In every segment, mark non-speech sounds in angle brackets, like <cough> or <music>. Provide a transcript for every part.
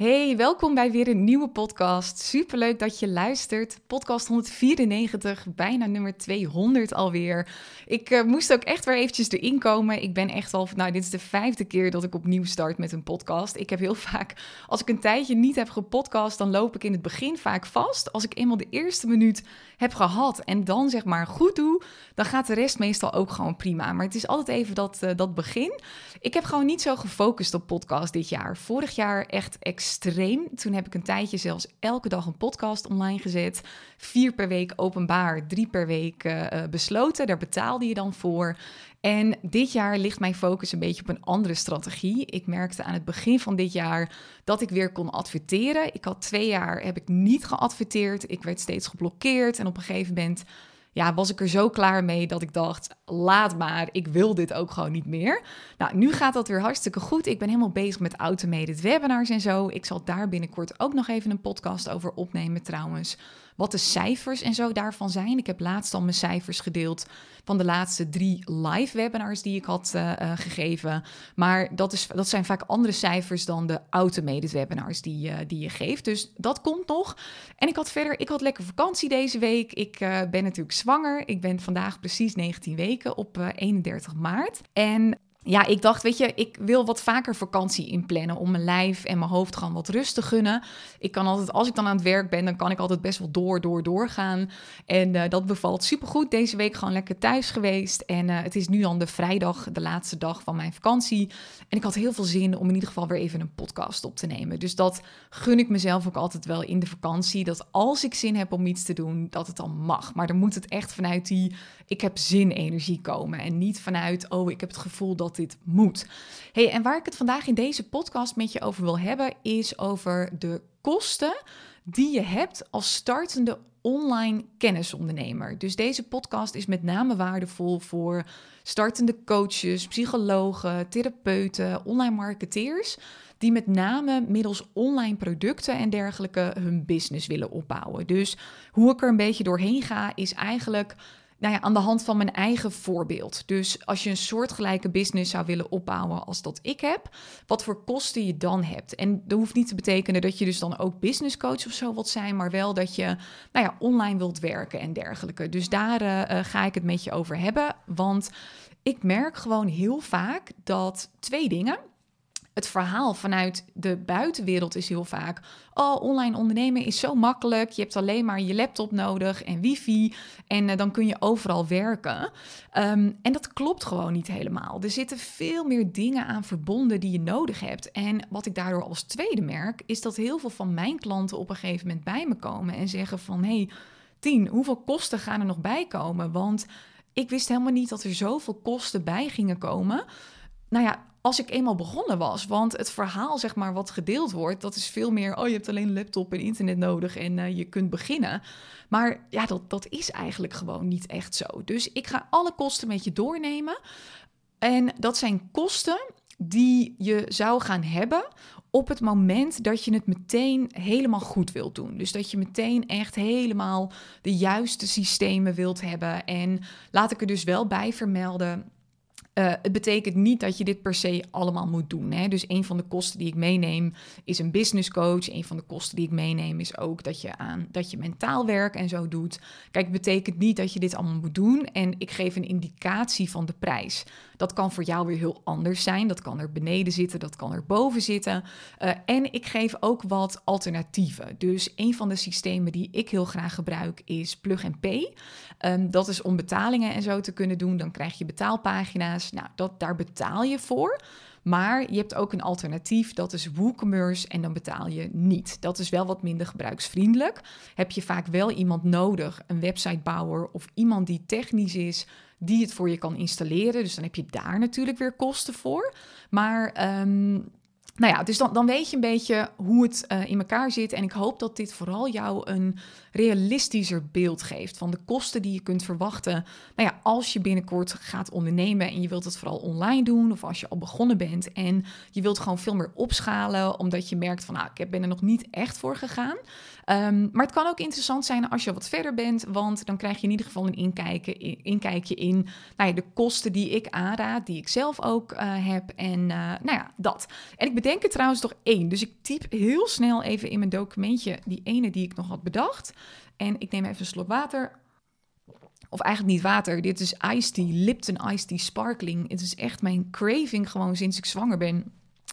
Hey, welkom bij weer een nieuwe podcast. Superleuk dat je luistert. Podcast 194, bijna nummer 200 alweer. Ik uh, moest ook echt weer eventjes erin komen. Ik ben echt al, nou dit is de vijfde keer dat ik opnieuw start met een podcast. Ik heb heel vaak, als ik een tijdje niet heb gepodcast, dan loop ik in het begin vaak vast. Als ik eenmaal de eerste minuut heb gehad en dan zeg maar goed doe, dan gaat de rest meestal ook gewoon prima. Maar het is altijd even dat, uh, dat begin. Ik heb gewoon niet zo gefocust op podcast dit jaar. Vorig jaar echt extreem. Toen heb ik een tijdje zelfs elke dag een podcast online gezet. Vier per week openbaar, drie per week uh, besloten. Daar betaalde je dan voor. En dit jaar ligt mijn focus een beetje op een andere strategie. Ik merkte aan het begin van dit jaar dat ik weer kon adverteren. Ik had twee jaar heb ik niet geadverteerd. Ik werd steeds geblokkeerd en op een gegeven moment ja, was ik er zo klaar mee dat ik dacht: laat maar, ik wil dit ook gewoon niet meer. Nou, nu gaat dat weer hartstikke goed. Ik ben helemaal bezig met automated webinars en zo. Ik zal daar binnenkort ook nog even een podcast over opnemen trouwens wat de cijfers en zo daarvan zijn. Ik heb laatst al mijn cijfers gedeeld van de laatste drie live webinars die ik had uh, uh, gegeven. Maar dat, is, dat zijn vaak andere cijfers dan de automated webinars die, die je geeft. Dus dat komt nog. En ik had verder, ik had lekker vakantie deze week. Ik ben natuurlijk zwanger. Ik ben vandaag precies 19 weken op 31 maart. En ja, ik dacht, weet je, ik wil wat vaker vakantie inplannen om mijn lijf en mijn hoofd gewoon wat rust te gunnen. Ik kan altijd, als ik dan aan het werk ben, dan kan ik altijd best wel door, door, doorgaan. En uh, dat bevalt supergoed. Deze week gewoon lekker thuis geweest. En uh, het is nu dan de vrijdag, de laatste dag van mijn vakantie. En ik had heel veel zin om in ieder geval weer even een podcast op te nemen. Dus dat gun ik mezelf ook altijd wel in de vakantie. Dat als ik zin heb om iets te doen, dat het dan mag. Maar dan moet het echt vanuit die ik heb zin energie komen. En niet vanuit, oh, ik heb het gevoel dat dit moet. Hey, en waar ik het vandaag in deze podcast met je over wil hebben, is over de kosten die je hebt als startende online kennisondernemer. Dus deze podcast is met name waardevol voor startende coaches, psychologen, therapeuten, online marketeers die met name middels online producten en dergelijke hun business willen opbouwen. Dus hoe ik er een beetje doorheen ga is eigenlijk nou ja, aan de hand van mijn eigen voorbeeld. Dus als je een soortgelijke business zou willen opbouwen als dat ik heb, wat voor kosten je dan hebt. En dat hoeft niet te betekenen dat je dus dan ook business coach of zo wilt zijn, maar wel dat je nou ja, online wilt werken en dergelijke. Dus daar uh, ga ik het met je over hebben. Want ik merk gewoon heel vaak dat twee dingen het verhaal vanuit de buitenwereld is heel vaak: oh, online ondernemen is zo makkelijk. Je hebt alleen maar je laptop nodig en wifi en uh, dan kun je overal werken. Um, en dat klopt gewoon niet helemaal. Er zitten veel meer dingen aan verbonden die je nodig hebt. En wat ik daardoor als tweede merk, is dat heel veel van mijn klanten op een gegeven moment bij me komen en zeggen van hey, Tien, hoeveel kosten gaan er nog bij komen? Want ik wist helemaal niet dat er zoveel kosten bij gingen komen. Nou ja, als ik eenmaal begonnen was. Want het verhaal, zeg maar, wat gedeeld wordt, dat is veel meer. Oh, je hebt alleen een laptop en internet nodig en uh, je kunt beginnen. Maar ja, dat, dat is eigenlijk gewoon niet echt zo. Dus ik ga alle kosten met je doornemen. En dat zijn kosten die je zou gaan hebben op het moment dat je het meteen helemaal goed wilt doen. Dus dat je meteen echt helemaal de juiste systemen wilt hebben. En laat ik er dus wel bij vermelden uh, het betekent niet dat je dit per se allemaal moet doen. Hè? Dus een van de kosten die ik meeneem is een business coach. Een van de kosten die ik meeneem is ook dat je aan dat je mentaal werk en zo doet. Kijk, het betekent niet dat je dit allemaal moet doen. En ik geef een indicatie van de prijs. Dat kan voor jou weer heel anders zijn. Dat kan er beneden zitten, dat kan er boven zitten. Uh, en ik geef ook wat alternatieven. Dus een van de systemen die ik heel graag gebruik is Plug and Pay. Um, dat is om betalingen en zo te kunnen doen. Dan krijg je betaalpagina's. Nou, dat, daar betaal je voor. Maar je hebt ook een alternatief, dat is WooCommerce en dan betaal je niet. Dat is wel wat minder gebruiksvriendelijk. Heb je vaak wel iemand nodig, een websitebouwer of iemand die technisch is, die het voor je kan installeren. Dus dan heb je daar natuurlijk weer kosten voor. Maar um, nou ja, dus dan, dan weet je een beetje hoe het uh, in elkaar zit. En ik hoop dat dit vooral jou een realistischer beeld geeft van de kosten die je kunt verwachten. Nou ja, als je binnenkort gaat ondernemen en je wilt het vooral online doen, of als je al begonnen bent en je wilt gewoon veel meer opschalen, omdat je merkt van, nou, ik ben er nog niet echt voor gegaan. Um, maar het kan ook interessant zijn als je wat verder bent, want dan krijg je in ieder geval een inkijkje in, inkijkje in nou ja, de kosten die ik aanraad, die ik zelf ook uh, heb. En uh, nou ja, dat. En ik bedenk denk er trouwens nog één. Dus ik typ heel snel even in mijn documentje die ene die ik nog had bedacht. En ik neem even een slok water. Of eigenlijk niet water. Dit is iced tea, Lipton iced tea sparkling. Het is echt mijn craving gewoon sinds ik zwanger ben.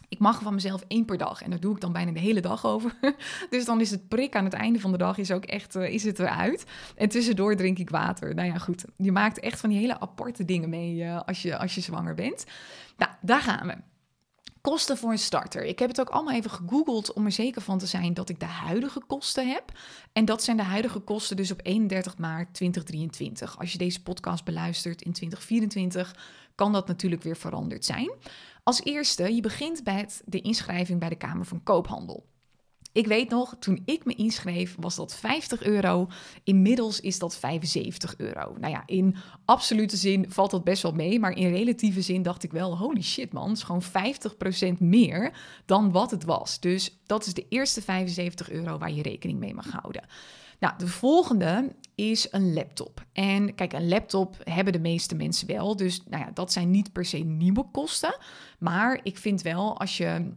Ik mag van mezelf één per dag. En daar doe ik dan bijna de hele dag over. <laughs> dus dan is het prik aan het einde van de dag is ook echt, uh, is het eruit. En tussendoor drink ik water. Nou ja, goed. Je maakt echt van die hele aparte dingen mee uh, als, je, als je zwanger bent. Nou, daar gaan we. Kosten voor een starter. Ik heb het ook allemaal even gegoogeld om er zeker van te zijn dat ik de huidige kosten heb. En dat zijn de huidige kosten dus op 31 maart 2023. Als je deze podcast beluistert in 2024, kan dat natuurlijk weer veranderd zijn. Als eerste, je begint bij de inschrijving bij de Kamer van Koophandel. Ik weet nog, toen ik me inschreef, was dat 50 euro. Inmiddels is dat 75 euro. Nou ja, in absolute zin valt dat best wel mee. Maar in relatieve zin dacht ik wel, holy shit man, is gewoon 50% meer dan wat het was. Dus dat is de eerste 75 euro waar je rekening mee mag houden. Nou, de volgende is een laptop. En kijk, een laptop hebben de meeste mensen wel. Dus nou ja, dat zijn niet per se nieuwe kosten. Maar ik vind wel, als je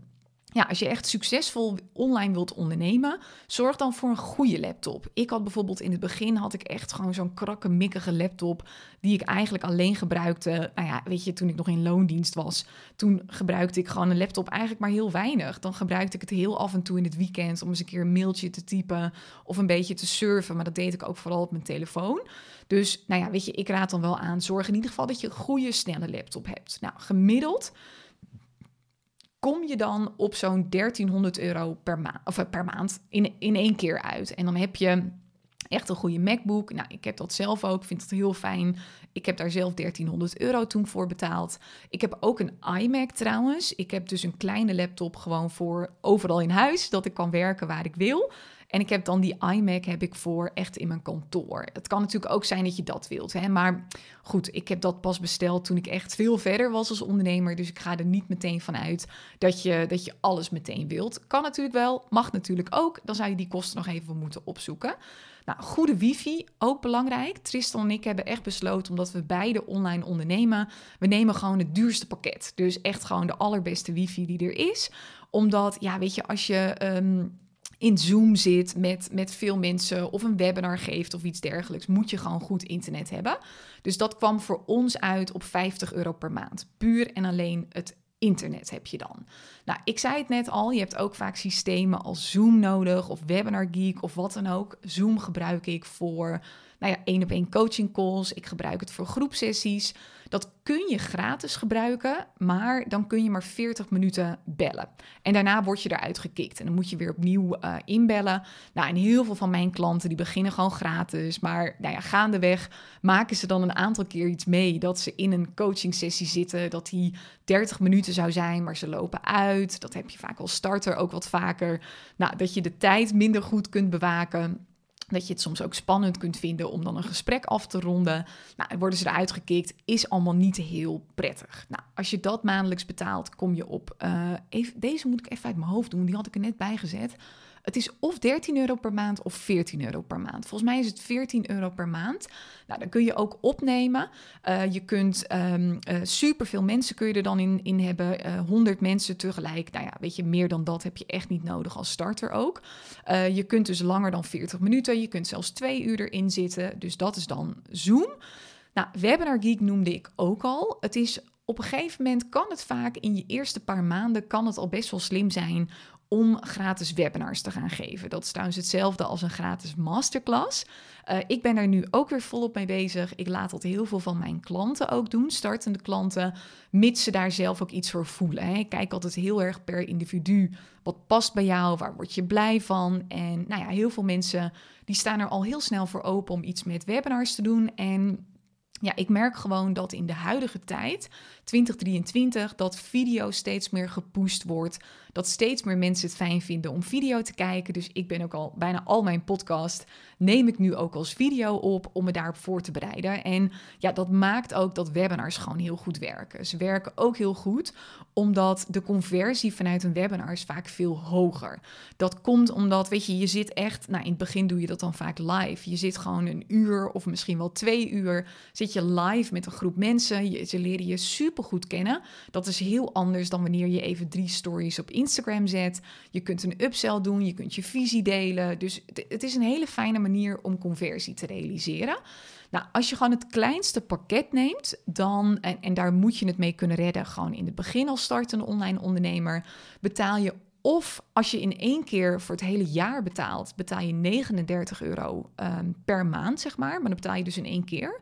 ja, als je echt succesvol online wilt ondernemen, zorg dan voor een goede laptop. Ik had bijvoorbeeld in het begin had ik echt gewoon zo'n krakkemikkige laptop die ik eigenlijk alleen gebruikte. Nou ja, weet je, toen ik nog in loondienst was, toen gebruikte ik gewoon een laptop eigenlijk maar heel weinig. Dan gebruikte ik het heel af en toe in het weekend om eens een keer een mailtje te typen of een beetje te surfen, maar dat deed ik ook vooral op mijn telefoon. Dus nou ja, weet je, ik raad dan wel aan, zorg in ieder geval dat je een goede snelle laptop hebt. Nou, gemiddeld kom je dan op zo'n 1300 euro per, maand of eh, per maand in, in één keer uit. En dan heb je echt een goede MacBook. Nou, ik heb dat zelf ook, vind het heel fijn. Ik heb daar zelf 1300 euro toen voor betaald. Ik heb ook een iMac trouwens. Ik heb dus een kleine laptop gewoon voor overal in huis, dat ik kan werken waar ik wil. En ik heb dan die iMac heb ik voor echt in mijn kantoor. Het kan natuurlijk ook zijn dat je dat wilt. Hè? Maar goed, ik heb dat pas besteld toen ik echt veel verder was als ondernemer. Dus ik ga er niet meteen van uit dat je, dat je alles meteen wilt. Kan natuurlijk wel, mag natuurlijk ook. Dan zou je die kosten nog even moeten opzoeken. Nou, goede wifi, ook belangrijk. Tristan en ik hebben echt besloten, omdat we beide online ondernemen, we nemen gewoon het duurste pakket. Dus echt gewoon de allerbeste wifi die er is. Omdat, ja, weet je, als je... Um, in Zoom zit met, met veel mensen of een webinar geeft of iets dergelijks, moet je gewoon goed internet hebben. Dus dat kwam voor ons uit op 50 euro per maand. Puur en alleen het internet heb je dan. Nou, ik zei het net al, je hebt ook vaak systemen als Zoom nodig of Webinar Geek of wat dan ook. Zoom gebruik ik voor nou ja, één op één coaching calls. Ik gebruik het voor groepsessies. Dat kun je gratis gebruiken, maar dan kun je maar 40 minuten bellen. En daarna word je eruit gekikt en dan moet je weer opnieuw uh, inbellen. Nou, en heel veel van mijn klanten die beginnen gewoon gratis, maar nou ja, gaandeweg maken ze dan een aantal keer iets mee dat ze in een coaching sessie zitten, dat die 30 minuten zou zijn, maar ze lopen uit. Dat heb je vaak als starter ook wat vaker. Nou, dat je de tijd minder goed kunt bewaken. Dat je het soms ook spannend kunt vinden om dan een gesprek af te ronden. Nou, worden ze eruit gekikt, is allemaal niet heel prettig. Nou, als je dat maandelijks betaalt, kom je op. Uh, even, deze moet ik even uit mijn hoofd doen, die had ik er net bij gezet. Het is of 13 euro per maand of 14 euro per maand. Volgens mij is het 14 euro per maand. Nou, dan kun je ook opnemen. Uh, je kunt um, uh, superveel mensen kun je er dan in, in hebben. Uh, eh, 100 mensen tegelijk. Nou ja, weet je, meer dan dat heb je echt niet nodig als starter ook. je kunt dus langer dan 40 minuten. Je kunt zelfs twee uur erin zitten. Dus dat is dan Zoom. Nou, Webinar Geek noemde ik ook al. Het is op een gegeven moment kan het vaak in je eerste paar maanden kan het al best wel slim zijn om gratis webinars te gaan geven. Dat is trouwens hetzelfde als een gratis masterclass. Uh, ik ben daar nu ook weer volop mee bezig. Ik laat dat heel veel van mijn klanten ook doen, startende klanten, mits ze daar zelf ook iets voor voelen. Hè. Ik kijk altijd heel erg per individu. Wat past bij jou? Waar word je blij van? En nou ja, heel veel mensen die staan er al heel snel voor open om iets met webinars te doen. En ja, ik merk gewoon dat in de huidige tijd, 2023, dat video steeds meer gepusht wordt. Dat steeds meer mensen het fijn vinden om video te kijken. Dus ik ben ook al bijna al mijn podcast neem ik nu ook als video op om me daarop voor te bereiden. En ja, dat maakt ook dat webinars gewoon heel goed werken. Ze werken ook heel goed omdat de conversie vanuit een webinar is vaak veel hoger. Dat komt omdat, weet je, je zit echt, nou in het begin doe je dat dan vaak live. Je zit gewoon een uur of misschien wel twee uur, zit je live met een groep mensen. Je, ze leren je super goed kennen. Dat is heel anders dan wanneer je even drie stories op zet. Je kunt een upsell doen, je kunt je visie delen. Dus het is een hele fijne manier om conversie te realiseren. Nou, als je gewoon het kleinste pakket neemt, dan, en, en daar moet je het mee kunnen redden, gewoon in het begin als startende online ondernemer, betaal je of als je in één keer voor het hele jaar betaalt, betaal je 39 euro um, per maand, zeg maar. Maar dan betaal je dus in één keer.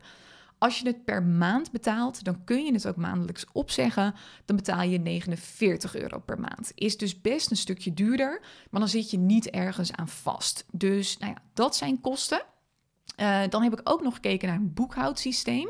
Als je het per maand betaalt, dan kun je het ook maandelijks opzeggen. Dan betaal je 49 euro per maand. Is dus best een stukje duurder, maar dan zit je niet ergens aan vast. Dus nou ja, dat zijn kosten. Uh, dan heb ik ook nog gekeken naar een boekhoudsysteem.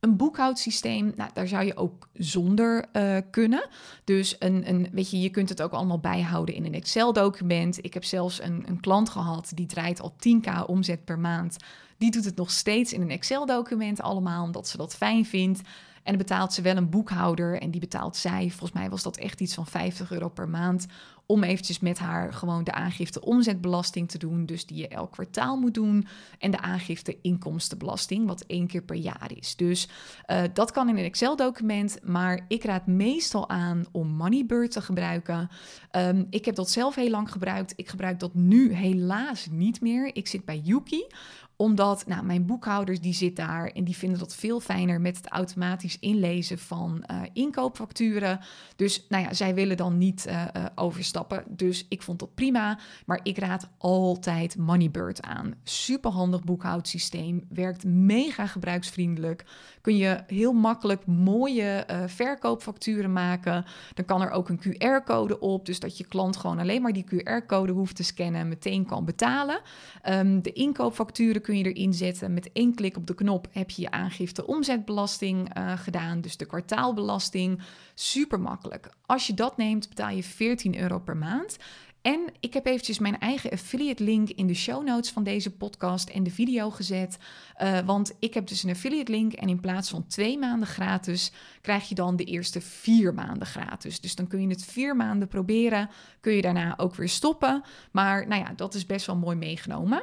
Een boekhoudsysteem, nou, daar zou je ook zonder uh, kunnen. Dus een, een, weet je, je kunt het ook allemaal bijhouden in een Excel-document. Ik heb zelfs een, een klant gehad die draait al 10k omzet per maand. Die doet het nog steeds in een Excel-document allemaal, omdat ze dat fijn vindt. En dan betaalt ze wel een boekhouder en die betaalt zij. Volgens mij was dat echt iets van 50 euro per maand om eventjes met haar gewoon de aangifte omzetbelasting te doen. Dus die je elk kwartaal moet doen. En de aangifte inkomstenbelasting, wat één keer per jaar is. Dus uh, dat kan in een Excel-document. Maar ik raad meestal aan om Moneybird te gebruiken. Um, ik heb dat zelf heel lang gebruikt. Ik gebruik dat nu helaas niet meer. Ik zit bij Yuki omdat nou, mijn boekhouders die zit daar en die vinden dat veel fijner met het automatisch inlezen van uh, inkoopfacturen. Dus nou ja, zij willen dan niet uh, uh, overstappen. Dus ik vond dat prima. Maar ik raad altijd Moneybird aan. Superhandig boekhoudsysteem. Werkt mega gebruiksvriendelijk. Kun je heel makkelijk mooie verkoopfacturen maken. Dan kan er ook een QR-code op. Dus dat je klant gewoon alleen maar die QR-code hoeft te scannen en meteen kan betalen. Um, de inkoopfacturen kun je erin zetten. Met één klik op de knop heb je je aangifte omzetbelasting uh, gedaan, dus de kwartaalbelasting. Super makkelijk. Als je dat neemt, betaal je 14 euro per maand. En ik heb eventjes mijn eigen affiliate link in de show notes van deze podcast en de video gezet. Uh, want ik heb dus een affiliate link en in plaats van twee maanden gratis krijg je dan de eerste vier maanden gratis. Dus dan kun je het vier maanden proberen, kun je daarna ook weer stoppen. Maar nou ja, dat is best wel mooi meegenomen.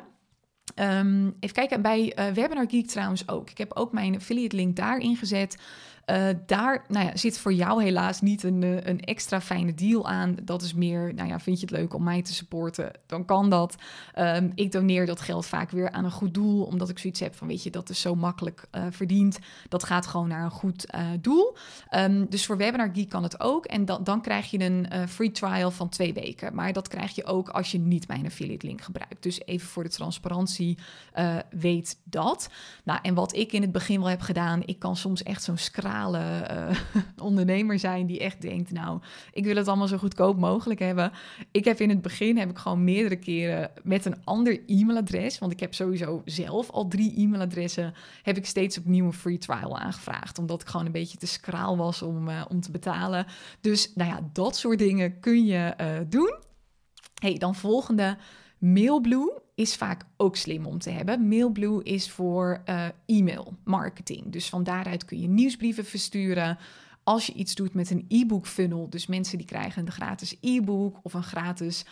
Um, even kijken, bij uh, Webinar Geek trouwens ook. Ik heb ook mijn affiliate link daarin gezet. Uh, daar nou ja, zit voor jou helaas niet een, eh, een extra fijne deal aan. Dat is meer, nou ja, vind je het leuk om mij te supporten? Dan kan dat. Um, ik doneer dat geld vaak weer aan een goed doel, omdat ik zoiets heb van, weet je, dat is zo makkelijk uh, verdiend. Dat gaat gewoon naar een goed doel. Um, dus voor Webinar Geek kan het ook. En dan, dan krijg je een free trial van twee weken. Maar dat krijg je ook als je niet mijn affiliate link gebruikt. Dus even voor de transparantie, weet dat. Nou, en wat ik in het begin wel heb gedaan, ik kan soms echt zo'n uh, <laughs> ondernemer zijn die echt denkt, nou, ik wil het allemaal zo goedkoop mogelijk hebben. Ik heb in het begin heb ik gewoon meerdere keren met een ander e-mailadres, want ik heb sowieso zelf al drie e-mailadressen, heb ik steeds opnieuw een free trial aangevraagd, omdat ik gewoon een beetje te skraal was om, uh, om te betalen. Dus nou ja, dat soort dingen kun je uh, doen. Hey, dan volgende. Mailblue is vaak ook slim om te hebben. Mailblue is voor uh, e-mail marketing. Dus van daaruit kun je nieuwsbrieven versturen. Als je iets doet met een e-book funnel, dus mensen die krijgen een gratis e-book of een gratis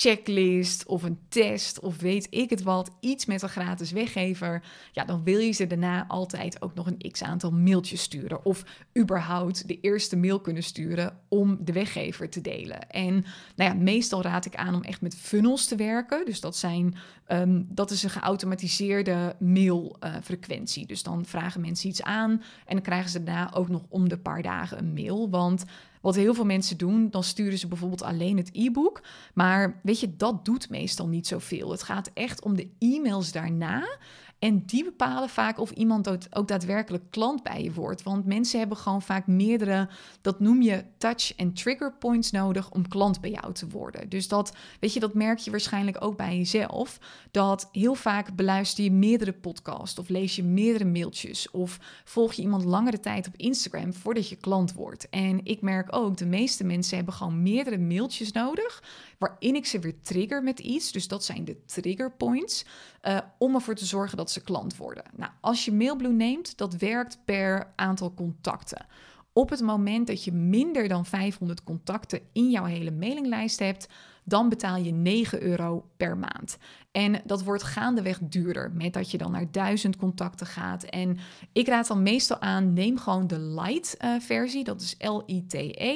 checklist of een test of weet ik het wat, iets met een gratis weggever, ja, dan wil je ze daarna altijd ook nog een x aantal mailtjes sturen of überhaupt de eerste mail kunnen sturen om de weggever te delen. En nou ja, meestal raad ik aan om echt met funnels te werken. Dus dat zijn um, dat is een geautomatiseerde mailfrequentie. Uh, dus dan vragen mensen iets aan en dan krijgen ze daarna ook nog om de paar dagen een mail, want wat heel veel mensen doen, dan sturen ze bijvoorbeeld alleen het e-book. Maar weet je, dat doet meestal niet zoveel. Het gaat echt om de e-mails daarna. En die bepalen vaak of iemand ook daadwerkelijk klant bij je wordt. Want mensen hebben gewoon vaak meerdere, dat noem je touch- en trigger points nodig om klant bij jou te worden. Dus dat, weet je, dat merk je waarschijnlijk ook bij jezelf. Dat heel vaak beluister je meerdere podcasts of lees je meerdere mailtjes of volg je iemand langere tijd op Instagram voordat je klant wordt. En ik merk ook, de meeste mensen hebben gewoon meerdere mailtjes nodig waarin ik ze weer trigger met iets. Dus dat zijn de trigger points. Uh, om ervoor te zorgen dat ze klant worden. Nou, als je Mailblue neemt, dat werkt per aantal contacten. Op het moment dat je minder dan 500 contacten in jouw hele mailinglijst hebt, dan betaal je 9 euro per maand. En dat wordt gaandeweg duurder met dat je dan naar 1000 contacten gaat. En ik raad dan meestal aan, neem gewoon de light uh, versie, dat is L-I-T-E.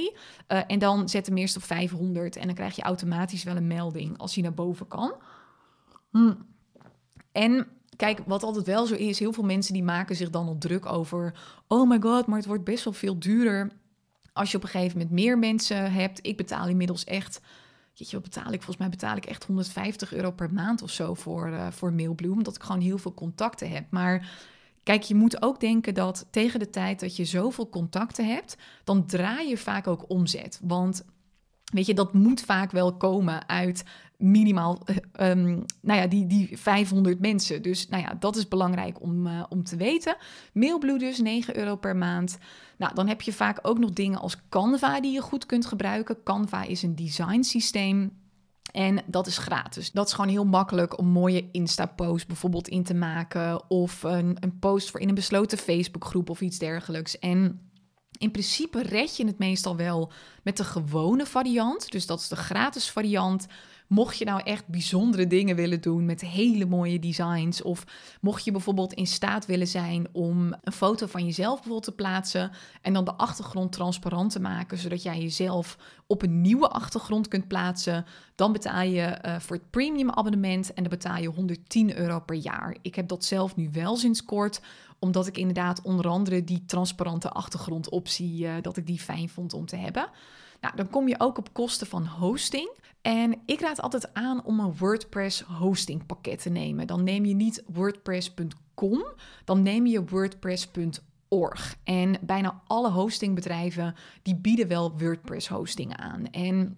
Uh, en dan zet hem eerst op 500 en dan krijg je automatisch wel een melding als hij naar boven kan. Hm. En kijk, wat altijd wel zo is, heel veel mensen die maken zich dan al druk over, oh my god, maar het wordt best wel veel duurder als je op een gegeven moment meer mensen hebt. Ik betaal inmiddels echt Jeetje, wat betaal ik? Volgens mij betaal ik echt 150 euro per maand of zo voor, uh, voor Mailbloom. Omdat ik gewoon heel veel contacten heb. Maar kijk, je moet ook denken dat tegen de tijd dat je zoveel contacten hebt, dan draai je vaak ook omzet. Want weet je, dat moet vaak wel komen uit minimaal um, nou ja, die, die 500 mensen. Dus nou ja, dat is belangrijk om, uh, om te weten. Mailblue dus 9 euro per maand. Nou, dan heb je vaak ook nog dingen als Canva die je goed kunt gebruiken. Canva is een design systeem. En dat is gratis. Dat is gewoon heel makkelijk om mooie Insta-posts bijvoorbeeld in te maken. Of een, een post voor in een besloten Facebookgroep of iets dergelijks. En in principe red je het meestal wel met de gewone variant. Dus dat is de gratis variant. Mocht je nou echt bijzondere dingen willen doen met hele mooie designs, of mocht je bijvoorbeeld in staat willen zijn om een foto van jezelf bijvoorbeeld te plaatsen en dan de achtergrond transparant te maken, zodat jij jezelf op een nieuwe achtergrond kunt plaatsen, dan betaal je uh, voor het premium abonnement en dan betaal je 110 euro per jaar. Ik heb dat zelf nu wel sinds kort, omdat ik inderdaad onder andere die transparante achtergrondoptie, uh, dat ik die fijn vond om te hebben. Nou, dan kom je ook op kosten van hosting. En ik raad altijd aan om een WordPress hosting pakket te nemen. Dan neem je niet wordpress.com, dan neem je wordpress.org. En bijna alle hostingbedrijven die bieden wel WordPress hosting aan. En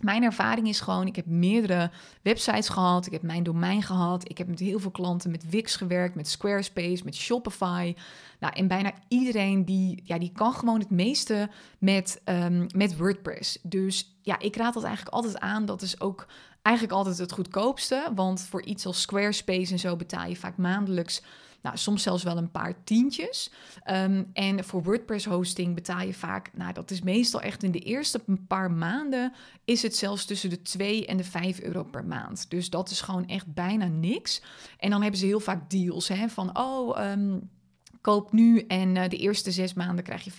mijn ervaring is gewoon, ik heb meerdere websites gehad, ik heb mijn domein gehad, ik heb met heel veel klanten met Wix gewerkt, met Squarespace, met Shopify. Nou, en bijna iedereen die, ja, die kan gewoon het meeste met, um, met WordPress. Dus ja, ik raad dat eigenlijk altijd aan. Dat is ook eigenlijk altijd het goedkoopste, want voor iets als Squarespace en zo betaal je vaak maandelijks nou, soms zelfs wel een paar tientjes. Um, en voor WordPress hosting betaal je vaak, nou dat is meestal echt in de eerste paar maanden, is het zelfs tussen de 2 en de 5 euro per maand. Dus dat is gewoon echt bijna niks. En dan hebben ze heel vaak deals hè, van, oh... Um, koop nu en uh, de eerste zes maanden krijg je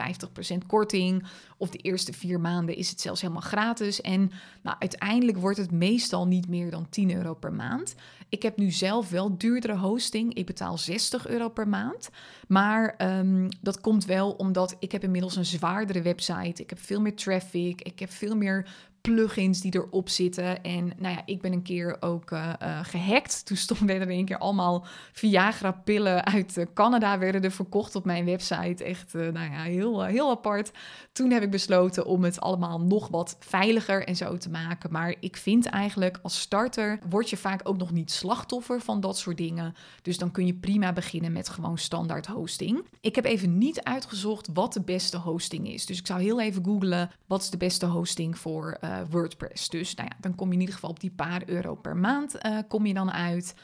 50% korting. Of de eerste vier maanden is het zelfs helemaal gratis. En nou, uiteindelijk wordt het meestal niet meer dan 10 euro per maand. Ik heb nu zelf wel duurdere hosting. Ik betaal 60 euro per maand. Maar um, dat komt wel omdat ik heb inmiddels een zwaardere website. Ik heb veel meer traffic. Ik heb veel meer plugins die erop zitten. En nou ja, ik ben een keer ook uh, uh, gehackt. Toen stonden er een keer allemaal Viagra-pillen uit uh, Canada werden er verkocht op mijn website. Echt, nou ja, heel, heel apart. Toen heb ik besloten om het allemaal nog wat veiliger en zo te maken. Maar ik vind eigenlijk als starter word je vaak ook nog niet slachtoffer van dat soort dingen. Dus dan kun je prima beginnen met gewoon standaard hosting. Ik heb even niet uitgezocht wat de beste hosting is. Dus ik zou heel even googlen wat is de beste hosting voor uh, WordPress. Dus nou ja, dan kom je in ieder geval op die paar euro per maand uh, kom je dan uit.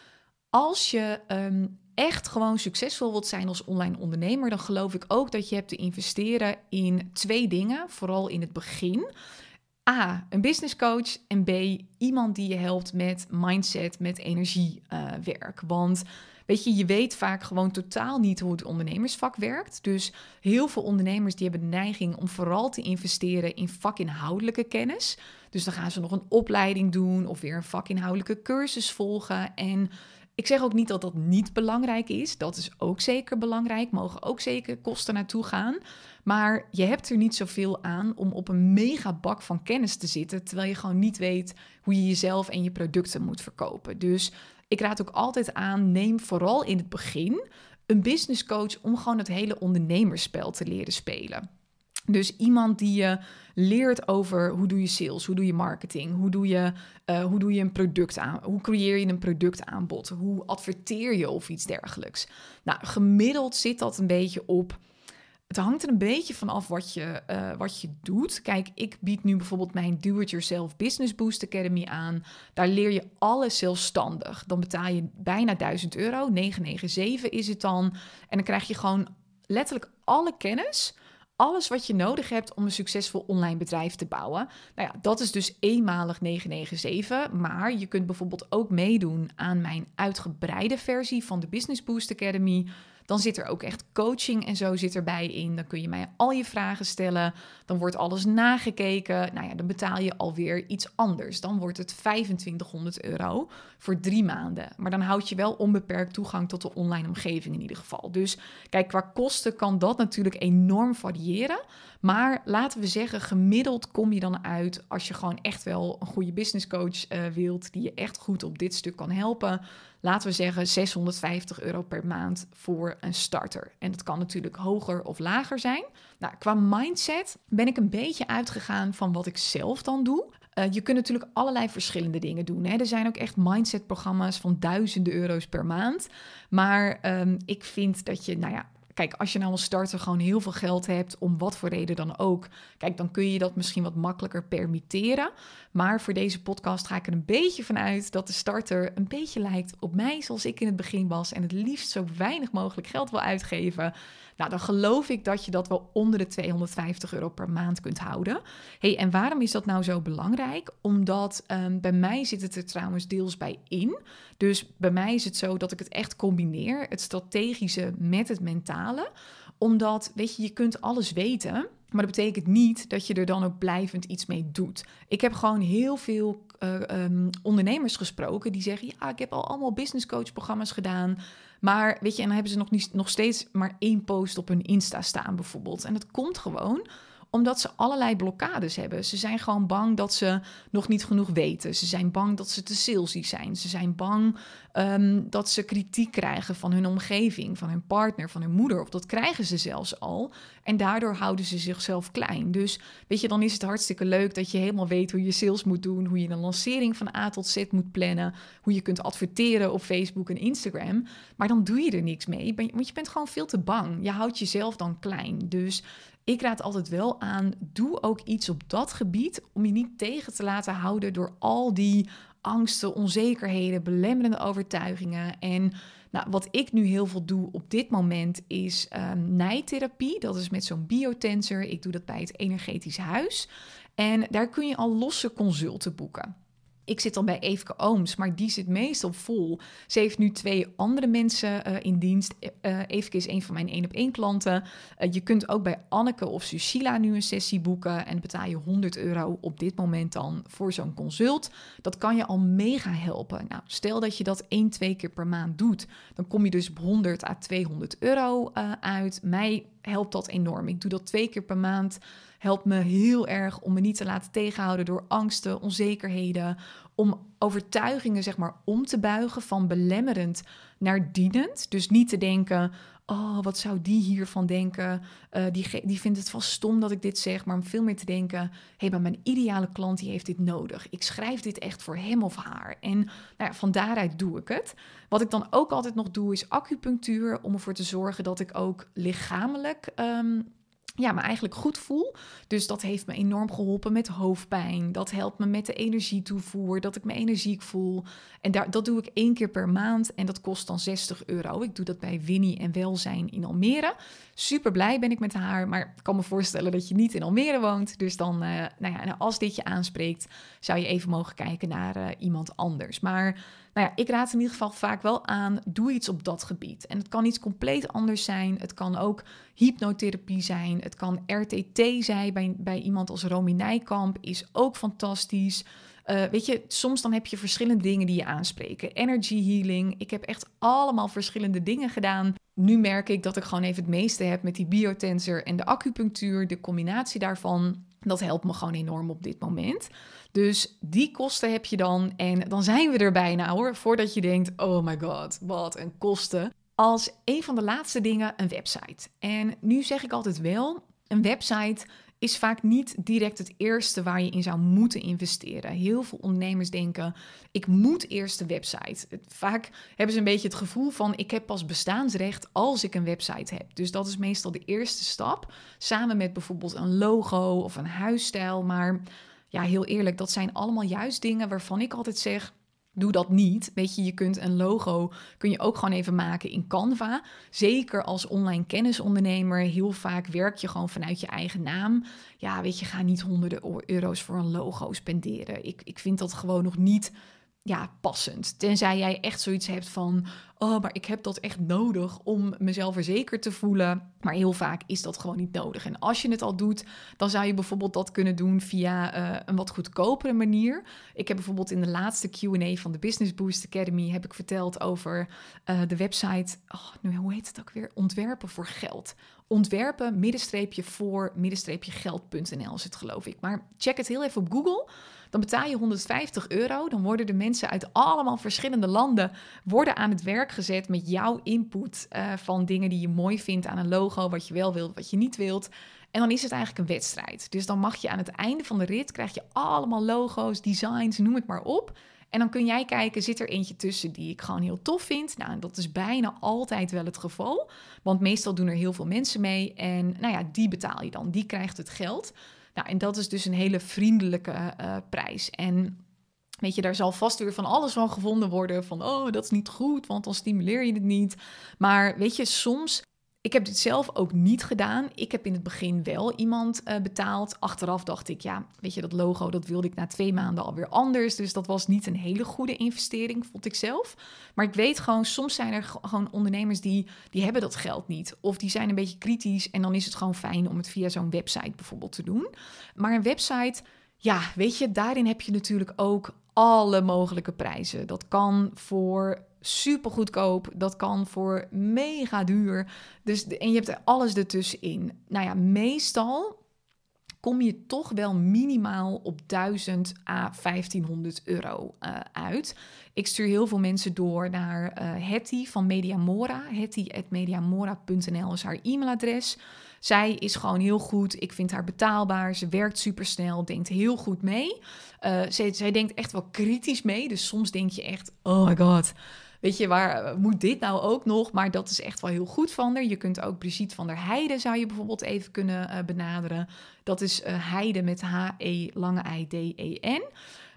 Als je um, echt gewoon succesvol wilt zijn als online ondernemer, dan geloof ik ook dat je hebt te investeren in twee dingen, vooral in het begin. A, een business coach en B, iemand die je helpt met mindset, met energiewerk. Uh, Want Weet je, je weet vaak gewoon totaal niet hoe het ondernemersvak werkt. Dus heel veel ondernemers die hebben de neiging om vooral te investeren in vakinhoudelijke kennis. Dus dan gaan ze nog een opleiding doen of weer een vakinhoudelijke cursus volgen. En ik zeg ook niet dat dat niet belangrijk is. Dat is ook zeker belangrijk. Mogen ook zeker kosten naartoe gaan. Maar je hebt er niet zoveel aan om op een mega bak van kennis te zitten. Terwijl je gewoon niet weet hoe je jezelf en je producten moet verkopen. Dus ik raad ook altijd aan, neem vooral in het begin een business coach om gewoon het hele ondernemerspel te leren spelen. Dus iemand die je leert over hoe doe je sales, hoe doe je marketing, hoe doe je, uh, hoe doe je een product aan, hoe creëer je een productaanbod, hoe adverteer je of iets dergelijks. Nou, gemiddeld zit dat een beetje op het hangt er een beetje van af wat je, uh, wat je doet. Kijk, ik bied nu bijvoorbeeld mijn Do-It-Yourself Business Boost Academy aan. Daar leer je alles zelfstandig. Dan betaal je bijna 1000 euro, 997 is het dan. En dan krijg je gewoon letterlijk alle kennis alles wat je nodig hebt om een succesvol online bedrijf te bouwen. Nou ja, dat is dus eenmalig 997. Maar je kunt bijvoorbeeld ook meedoen aan mijn uitgebreide versie van de Business Boost Academy. Dan zit er ook echt coaching en zo zit erbij in. Dan kun je mij al je vragen stellen. Dan wordt alles nagekeken. Nou ja, dan betaal je alweer iets anders. Dan wordt het 2500 euro voor drie maanden. Maar dan houd je wel onbeperkt toegang tot de online omgeving in ieder geval. Dus kijk, qua kosten kan dat natuurlijk enorm variëren. Maar laten we zeggen, gemiddeld kom je dan uit als je gewoon echt wel een goede business coach uh, wilt, die je echt goed op dit stuk kan helpen. Laten we zeggen 650 euro per maand voor een starter. En dat kan natuurlijk hoger of lager zijn. Nou, qua mindset ben ik een beetje uitgegaan van wat ik zelf dan doe. Uh, je kunt natuurlijk allerlei verschillende dingen doen. Hè. Er zijn ook echt mindset-programma's van duizenden euro's per maand. Maar um, ik vind dat je, nou ja, Kijk, als je nou als starter gewoon heel veel geld hebt, om wat voor reden dan ook, kijk, dan kun je dat misschien wat makkelijker permitteren. Maar voor deze podcast ga ik er een beetje van uit dat de starter een beetje lijkt op mij zoals ik in het begin was en het liefst zo weinig mogelijk geld wil uitgeven. Nou, dan geloof ik dat je dat wel onder de 250 euro per maand kunt houden. hey, en waarom is dat nou zo belangrijk? Omdat um, bij mij zit het er trouwens deels bij in. Dus bij mij is het zo dat ik het echt combineer, het strategische met het mentale. Omdat, weet je, je kunt alles weten, maar dat betekent niet dat je er dan ook blijvend iets mee doet. Ik heb gewoon heel veel uh, um, ondernemers gesproken die zeggen: Ja, ik heb al allemaal business coach programma's gedaan. Maar weet je, en dan hebben ze nog, niet, nog steeds maar één post op hun Insta staan, bijvoorbeeld. En dat komt gewoon omdat ze allerlei blokkades hebben. Ze zijn gewoon bang dat ze nog niet genoeg weten. Ze zijn bang dat ze te salesy zijn. Ze zijn bang um, dat ze kritiek krijgen van hun omgeving, van hun partner, van hun moeder. Of dat krijgen ze zelfs al. En daardoor houden ze zichzelf klein. Dus weet je, dan is het hartstikke leuk dat je helemaal weet hoe je sales moet doen. Hoe je een lancering van A tot Z moet plannen. Hoe je kunt adverteren op Facebook en Instagram. Maar dan doe je er niks mee. Want je bent gewoon veel te bang. Je houdt jezelf dan klein. Dus ik raad altijd wel aan, doe ook iets op dat gebied om je niet tegen te laten houden door al die angsten, onzekerheden, belemmerende overtuigingen. En nou, wat ik nu heel veel doe op dit moment is um, nijtherapie. Dat is met zo'n biotensor. Ik doe dat bij het Energetisch Huis. En daar kun je al losse consulten boeken. Ik zit dan bij Eefke Ooms, maar die zit meestal vol. Ze heeft nu twee andere mensen uh, in dienst. Uh, Eefke is een van mijn één op één klanten. Uh, je kunt ook bij Anneke of Susila nu een sessie boeken en betaal je 100 euro op dit moment dan voor zo'n consult. Dat kan je al mega helpen. Nou, stel dat je dat één, twee keer per maand doet, dan kom je dus op 100 à 200 euro uit. Mij helpt dat enorm. Ik doe dat twee keer per maand helpt me heel erg om me niet te laten tegenhouden door angsten, onzekerheden, om overtuigingen zeg maar om te buigen van belemmerend naar dienend. Dus niet te denken, oh, wat zou die hiervan denken? Uh, die, die vindt het vast stom dat ik dit zeg, maar om veel meer te denken, hé, hey, maar mijn ideale klant die heeft dit nodig. Ik schrijf dit echt voor hem of haar. En nou van daaruit doe ik het. Wat ik dan ook altijd nog doe, is acupunctuur, om ervoor te zorgen dat ik ook lichamelijk um, ja, me eigenlijk goed voel. Dus dat heeft me enorm geholpen met hoofdpijn. Dat helpt me met de energietoevoer, dat ik me energiek voel. En daar, dat doe ik één keer per maand en dat kost dan 60 euro. Ik doe dat bij Winnie en Welzijn in Almere. Super blij ben ik met haar, maar ik kan me voorstellen dat je niet in Almere woont. Dus dan, uh, nou ja, als dit je aanspreekt, zou je even mogen kijken naar uh, iemand anders. Maar nou ja, ik raad in ieder geval vaak wel aan, doe iets op dat gebied. En het kan iets compleet anders zijn. Het kan ook hypnotherapie zijn. Het kan RTT zijn bij, bij iemand als Romy Nijkamp, is ook fantastisch. Uh, weet je, soms dan heb je verschillende dingen die je aanspreken. Energy healing. Ik heb echt allemaal verschillende dingen gedaan. Nu merk ik dat ik gewoon even het meeste heb met die biotensor en de acupunctuur. De combinatie daarvan, dat helpt me gewoon enorm op dit moment. Dus die kosten heb je dan. En dan zijn we er bijna hoor. Voordat je denkt: oh my god, wat een kosten. Als een van de laatste dingen een website. En nu zeg ik altijd wel: een website is vaak niet direct het eerste waar je in zou moeten investeren. Heel veel ondernemers denken: ik moet eerst een website. Vaak hebben ze een beetje het gevoel van: ik heb pas bestaansrecht als ik een website heb. Dus dat is meestal de eerste stap, samen met bijvoorbeeld een logo of een huisstijl. Maar ja, heel eerlijk, dat zijn allemaal juist dingen waarvan ik altijd zeg: Doe dat niet. Weet je, je kunt een logo kun je ook gewoon even maken in Canva. Zeker als online kennisondernemer. Heel vaak werk je gewoon vanuit je eigen naam. Ja, weet je, ga niet honderden euro's voor een logo spenderen. Ik, ik vind dat gewoon nog niet ja, passend. Tenzij jij echt zoiets hebt van, oh, maar ik heb dat echt nodig om mezelf verzekerd te voelen. Maar heel vaak is dat gewoon niet nodig. En als je het al doet, dan zou je bijvoorbeeld dat kunnen doen via uh, een wat goedkopere manier. Ik heb bijvoorbeeld in de laatste Q&A van de Business Boost Academy heb ik verteld over uh, de website, oh, nu, hoe heet het ook weer? Ontwerpen voor geld. Ontwerpen, middenstreepje voor, middenstreepje geld.nl is het geloof ik. Maar check het heel even op Google. Dan betaal je 150 euro. Dan worden de mensen uit allemaal verschillende landen worden aan het werk gezet met jouw input uh, van dingen die je mooi vindt aan een logo, wat je wel wilt, wat je niet wilt. En dan is het eigenlijk een wedstrijd. Dus dan mag je aan het einde van de rit krijg je allemaal logo's, designs, noem het maar op. En dan kun jij kijken, zit er eentje tussen die ik gewoon heel tof vind? Nou, dat is bijna altijd wel het geval. Want meestal doen er heel veel mensen mee. En nou ja, die betaal je dan. Die krijgt het geld. Nou, en dat is dus een hele vriendelijke uh, prijs. En Weet je, daar zal vast weer van alles van gevonden worden. Van, oh, dat is niet goed, want dan stimuleer je het niet. Maar weet je, soms ik heb dit zelf ook niet gedaan. Ik heb in het begin wel iemand uh, betaald. Achteraf dacht ik, ja, weet je, dat logo, dat wilde ik na twee maanden alweer anders. Dus dat was niet een hele goede investering, vond ik zelf. Maar ik weet gewoon, soms zijn er gewoon ondernemers die, die hebben dat geld niet. Of die zijn een beetje kritisch en dan is het gewoon fijn om het via zo'n website bijvoorbeeld te doen. Maar een website, ja, weet je, daarin heb je natuurlijk ook alle mogelijke prijzen. Dat kan voor super goedkoop, dat kan voor mega duur. Dus, en je hebt alles ertussenin. Nou ja, meestal kom je toch wel minimaal op 1000 à 1500 euro uh, uit. Ik stuur heel veel mensen door naar uh, Hetty van Mediamora. Hetty.mediamora.nl is haar e-mailadres. Zij is gewoon heel goed. Ik vind haar betaalbaar. Ze werkt super snel, denkt heel goed mee. Uh, zij, zij denkt echt wel kritisch mee. Dus soms denk je echt: oh my god weet je, waar eh, moet dit nou ook nog? Maar dat is echt wel heel goed van er. Je kunt ook Brigitte van der Heijden zou je bijvoorbeeld even kunnen uh, benaderen. Dat is uh, Heide met H-E lange I-D-E-N.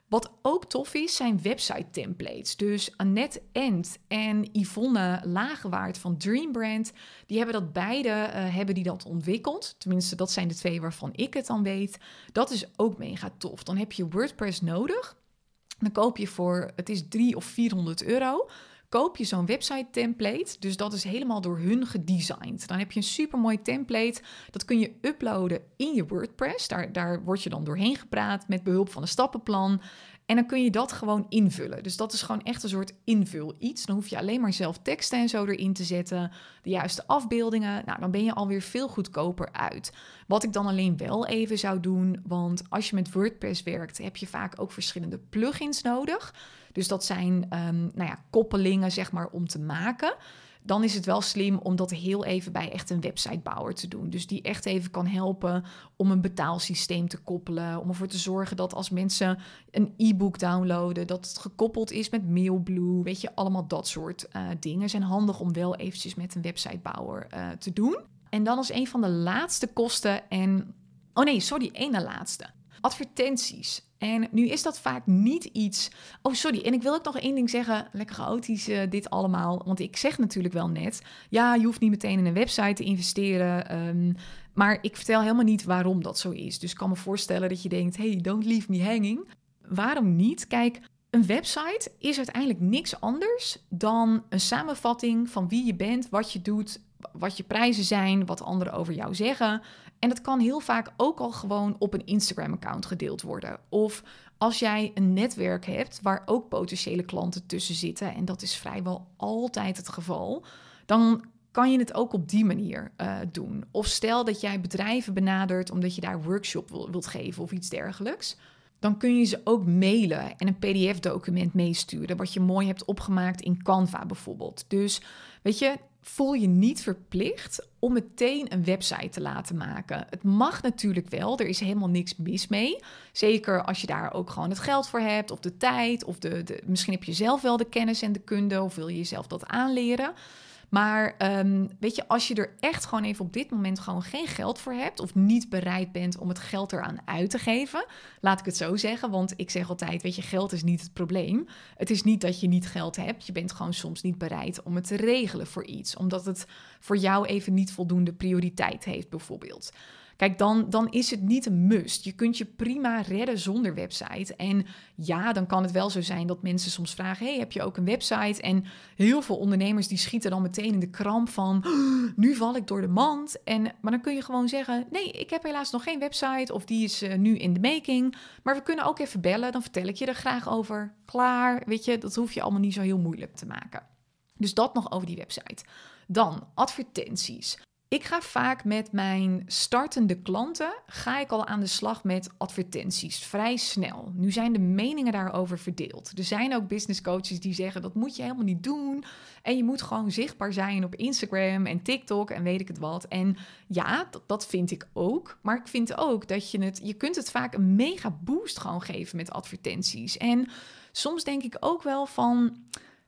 Wat ook tof is, zijn website templates. Dus Annette End en Yvonne Lagewaard van Dreambrand, die hebben dat beide hebben die dat ontwikkeld. Tenminste, dat zijn de twee waarvan ik het dan weet. Dat is ook mega tof. Dan heb je WordPress nodig. Dan koop je voor, het is 3 of 400 euro koop je zo'n website template. Dus dat is helemaal door hun gedesigned. Dan heb je een super mooi template. Dat kun je uploaden in je WordPress. Daar, daar word je dan doorheen gepraat met behulp van een stappenplan. En dan kun je dat gewoon invullen. Dus dat is gewoon echt een soort invul iets. Dan hoef je alleen maar zelf teksten en zo erin te zetten. De juiste afbeeldingen. Nou, dan ben je alweer veel goedkoper uit. Wat ik dan alleen wel even zou doen. Want als je met WordPress werkt, heb je vaak ook verschillende plugins nodig. Dus dat zijn um, nou ja, koppelingen, zeg maar, om te maken dan is het wel slim om dat heel even bij echt een websitebouwer te doen. Dus die echt even kan helpen om een betaalsysteem te koppelen. Om ervoor te zorgen dat als mensen een e-book downloaden, dat het gekoppeld is met Mailblue. Weet je, allemaal dat soort uh, dingen zijn handig om wel eventjes met een websitebouwer uh, te doen. En dan als een van de laatste kosten en... Oh nee, sorry, één na laatste. Advertenties. En nu is dat vaak niet iets. Oh, sorry. En ik wil ook nog één ding zeggen. Lekker chaotisch uh, dit allemaal. Want ik zeg natuurlijk wel net. Ja, je hoeft niet meteen in een website te investeren. Um, maar ik vertel helemaal niet waarom dat zo is. Dus ik kan me voorstellen dat je denkt: hey, don't leave me hanging. Waarom niet? Kijk, een website is uiteindelijk niks anders dan een samenvatting van wie je bent, wat je doet, wat je prijzen zijn, wat anderen over jou zeggen. En dat kan heel vaak ook al gewoon op een Instagram-account gedeeld worden. Of als jij een netwerk hebt waar ook potentiële klanten tussen zitten, en dat is vrijwel altijd het geval, dan kan je het ook op die manier uh, doen. Of stel dat jij bedrijven benadert omdat je daar workshop wil, wilt geven of iets dergelijks. Dan kun je ze ook mailen en een PDF-document meesturen, wat je mooi hebt opgemaakt in Canva bijvoorbeeld. Dus weet je, voel je niet verplicht om meteen een website te laten maken. Het mag natuurlijk wel, er is helemaal niks mis mee. Zeker als je daar ook gewoon het geld voor hebt, of de tijd, of de, misschien heb je zelf wel de kennis en de kunde, of wil je jezelf dat aanleren. Maar ehm, weet je, als je er echt gewoon even op dit moment gewoon geen geld voor hebt of niet bereid bent om het geld eraan uit te geven, laat ik het zo zeggen, want ik zeg altijd, weet je, geld is niet het probleem. Het is niet dat je niet geld hebt, je bent gewoon soms niet bereid om het te regelen voor iets, omdat het voor jou even niet voldoende prioriteit heeft bijvoorbeeld. Kijk, dan, dan is het niet een must. Je kunt je prima redden zonder website. En ja, dan kan het wel zo zijn dat mensen soms vragen: hey, heb je ook een website? En heel veel ondernemers die schieten dan meteen in de kramp van: nu val ik door de mand. En, maar dan kun je gewoon zeggen: nee, ik heb helaas nog geen website of die is uh, nu in de making. Maar we kunnen ook even bellen, dan vertel ik je er graag over. Klaar, weet je, dat hoef je allemaal niet zo heel moeilijk te maken. Dus dat nog over die website. Dan advertenties. Ik ga vaak met mijn startende klanten, ga ik al aan de slag met advertenties, vrij snel. Nu zijn de meningen daarover verdeeld. Er zijn ook business coaches die zeggen dat moet je helemaal niet doen. En je moet gewoon zichtbaar zijn op Instagram en TikTok en weet ik het wat. En ja, dat, dat vind ik ook. Maar ik vind ook dat je het, je kunt het vaak een mega boost gewoon geven met advertenties. En soms denk ik ook wel van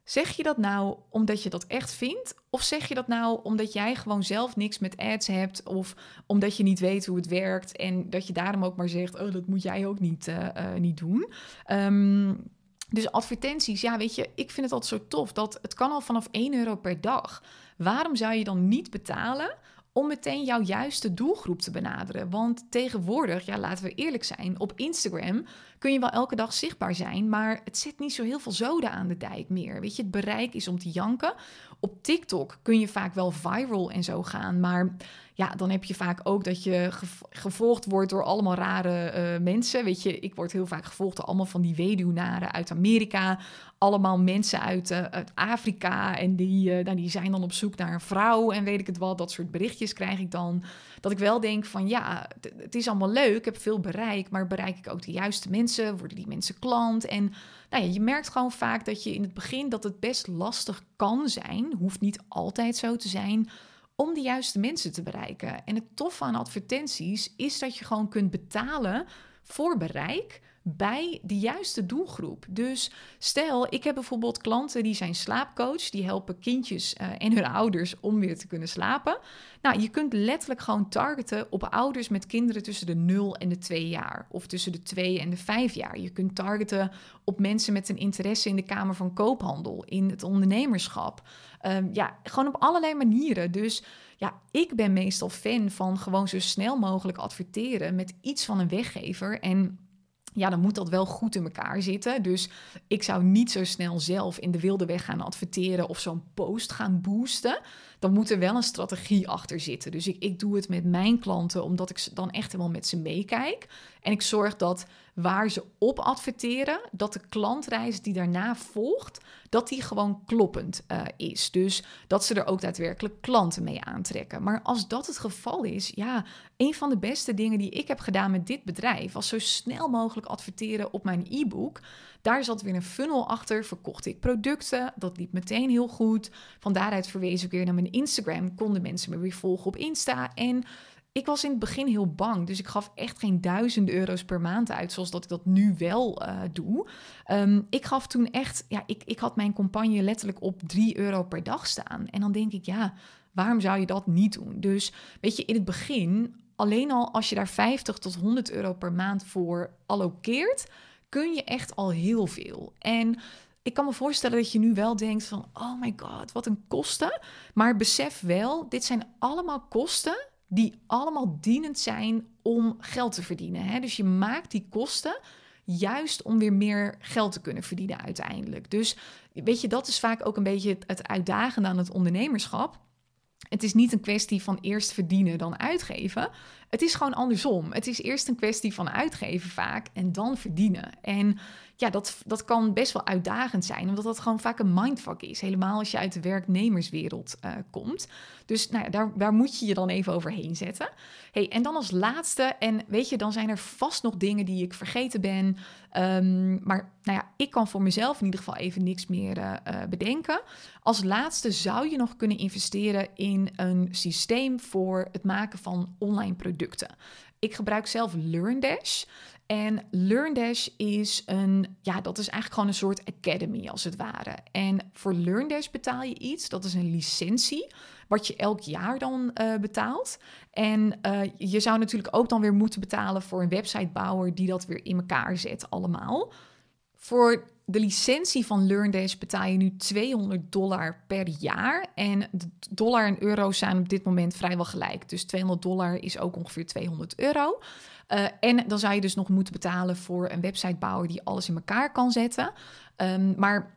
Zeg je dat nou omdat je dat echt vindt? Of zeg je dat nou omdat jij gewoon zelf niks met ads hebt? Of omdat je niet weet hoe het werkt en dat je daarom ook maar zegt: Oh, dat moet jij ook niet, uh, uh, niet doen. Um, dus advertenties, ja, weet je, ik vind het altijd zo tof dat het kan al vanaf 1 euro per dag. Waarom zou je dan niet betalen om meteen jouw juiste doelgroep te benaderen. Want tegenwoordig, ja, laten we eerlijk zijn, op Instagram kun je wel elke dag zichtbaar zijn, maar het zit niet zo heel veel zoden aan de dijk meer. Weet je, het bereik is om te janken. Op TikTok kun je vaak wel viral en zo gaan, maar ja, dan heb je vaak ook dat je gevolgd wordt door allemaal rare uh, mensen. Weet je, ik word heel vaak gevolgd door allemaal van die weduwnaren uit Amerika. Allemaal mensen uit, uh, uit Afrika. En die, uh, die zijn dan op zoek naar een vrouw en weet ik het wel. Dat soort berichtjes krijg ik dan. Dat ik wel denk van ja, het is allemaal leuk. Ik heb veel bereik. Maar bereik ik ook de juiste mensen? Worden die mensen klant? En nou ja, je merkt gewoon vaak dat je in het begin dat het best lastig kan zijn. Hoeft niet altijd zo te zijn om de juiste mensen te bereiken. En het toffe aan advertenties is dat je gewoon kunt betalen voor bereik bij de juiste doelgroep. Dus stel, ik heb bijvoorbeeld klanten die zijn slaapcoach, die helpen kindjes uh, en hun ouders om weer te kunnen slapen. Nou, je kunt letterlijk gewoon targeten op ouders met kinderen tussen de 0 en de 2 jaar of tussen de 2 en de 5 jaar. Je kunt targeten op mensen met een interesse in de Kamer van Koophandel, in het ondernemerschap. Um, ja, gewoon op allerlei manieren. Dus ja, ik ben meestal fan van gewoon zo snel mogelijk adverteren met iets van een weggever en ja, dan moet dat wel goed in elkaar zitten. Dus ik zou niet zo snel zelf in de wilde weg gaan adverteren of zo'n post gaan boosten. Dan moet er wel een strategie achter zitten. Dus ik, ik doe het met mijn klanten omdat ik dan echt helemaal met ze meekijk. En ik zorg dat waar ze op adverteren, dat de klantreis die daarna volgt, dat die gewoon kloppend uh, is. Dus dat ze er ook daadwerkelijk klanten mee aantrekken. Maar als dat het geval is, ja, een van de beste dingen die ik heb gedaan met dit bedrijf was zo snel mogelijk adverteren op mijn e-book. Daar zat weer een funnel achter, verkocht ik producten, dat liep meteen heel goed. Van daaruit verwees ik weer naar mijn Instagram, konden mensen me weer volgen op Insta en ik was in het begin heel bang, dus ik gaf echt geen duizenden euro's per maand uit, zoals dat ik dat nu wel uh, doe. Um, ik gaf toen echt, ja, ik, ik had mijn campagne letterlijk op 3 euro per dag staan. En dan denk ik, ja, waarom zou je dat niet doen? Dus weet je, in het begin, alleen al als je daar 50 tot 100 euro per maand voor allokeert, kun je echt al heel veel. En ik kan me voorstellen dat je nu wel denkt van, oh my god, wat een kosten. Maar besef wel, dit zijn allemaal kosten die allemaal dienend zijn om geld te verdienen. Hè? Dus je maakt die kosten juist om weer meer geld te kunnen verdienen uiteindelijk. Dus weet je, dat is vaak ook een beetje het uitdagende aan het ondernemerschap. Het is niet een kwestie van eerst verdienen dan uitgeven. Het is gewoon andersom. Het is eerst een kwestie van uitgeven vaak en dan verdienen. En ja, dat, dat kan best wel uitdagend zijn, omdat dat gewoon vaak een mindfuck is. Helemaal als je uit de werknemerswereld uh, komt. Dus nou ja, daar, daar moet je je dan even overheen zetten. Hey, en dan als laatste, en weet je, dan zijn er vast nog dingen die ik vergeten ben. Um, maar nou ja, ik kan voor mezelf in ieder geval even niks meer uh, bedenken. Als laatste zou je nog kunnen investeren in een systeem voor het maken van online producten. Ik gebruik zelf LearnDash. En LearnDash is een, ja, dat is eigenlijk gewoon een soort academy als het ware. En voor LearnDash betaal je iets, dat is een licentie, wat je elk jaar dan uh, betaalt. En uh, je zou natuurlijk ook dan weer moeten betalen voor een websitebouwer die dat weer in elkaar zet allemaal. Voor de licentie van LearnDash betaal je nu 200 dollar per jaar. En de dollar en euro zijn op dit moment vrijwel gelijk. Dus 200 dollar is ook ongeveer 200 euro. Uh, en dan zou je dus nog moeten betalen voor een websitebouwer die alles in elkaar kan zetten. Um, maar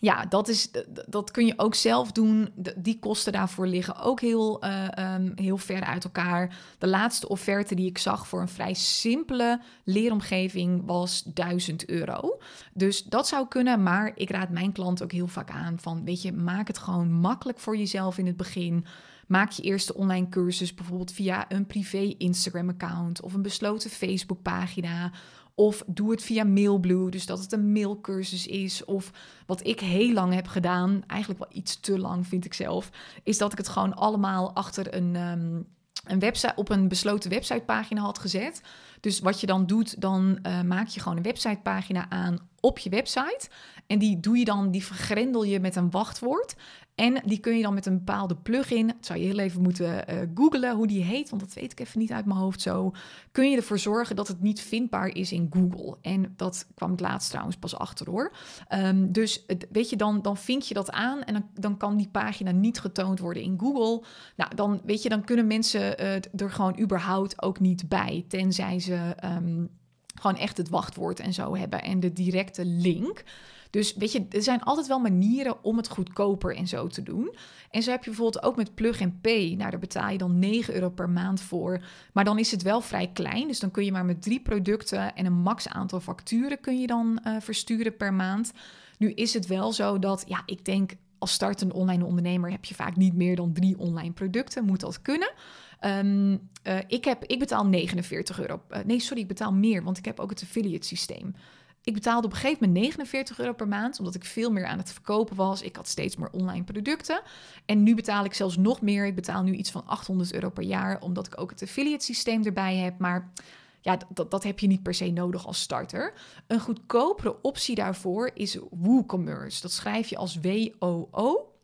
ja, dat, is, dat kun je ook zelf doen. Die kosten daarvoor liggen ook heel, uh, um, heel ver uit elkaar. De laatste offerte die ik zag voor een vrij simpele leeromgeving was 1000 euro. Dus dat zou kunnen, maar ik raad mijn klant ook heel vaak aan van, weet je, maak het gewoon makkelijk voor jezelf in het begin. Maak je eerste online cursus bijvoorbeeld via een privé Instagram-account of een besloten Facebook-pagina of doe het via Mailblue, dus dat het een mailcursus is. Of wat ik heel lang heb gedaan, eigenlijk wel iets te lang vind ik zelf, is dat ik het gewoon allemaal achter een, um, een website, op een besloten websitepagina had gezet. Dus wat je dan doet, dan uh, maak je gewoon een websitepagina aan op je website. En die doe je dan, die vergrendel je met een wachtwoord. En die kun je dan met een bepaalde plugin, dat zou je heel even moeten uh, googlen hoe die heet, want dat weet ik even niet uit mijn hoofd zo. Kun je ervoor zorgen dat het niet vindbaar is in Google. En dat kwam het laatst trouwens pas achter hoor. Um, dus weet je, dan, dan vind je dat aan en dan, dan kan die pagina niet getoond worden in Google. Nou, dan weet je, dan kunnen mensen uh, er gewoon überhaupt ook niet bij, tenzij ze um, gewoon echt het wachtwoord en zo hebben en de directe link. Dus weet je, er zijn altijd wel manieren om het goedkoper en zo te doen. En zo heb je bijvoorbeeld ook met Plug and Pay. Nou, daar betaal je dan 9 euro per maand voor. Maar dan is het wel vrij klein. Dus dan kun je maar met drie producten en een max aantal facturen kun je dan uh, versturen per maand. Nu is het wel zo dat, ja, ik denk als startende online ondernemer heb je vaak niet meer dan drie online producten. Moet dat kunnen? Um, uh, ik, heb, ik betaal 49 euro. Uh, nee, sorry, ik betaal meer, want ik heb ook het affiliate systeem. Ik betaalde op een gegeven moment 49 euro per maand, omdat ik veel meer aan het verkopen was. Ik had steeds meer online producten. En nu betaal ik zelfs nog meer. Ik betaal nu iets van 800 euro per jaar, omdat ik ook het affiliate systeem erbij heb. Maar ja, dat, dat heb je niet per se nodig als starter. Een goedkopere optie daarvoor is WooCommerce. Dat schrijf je als W-O-O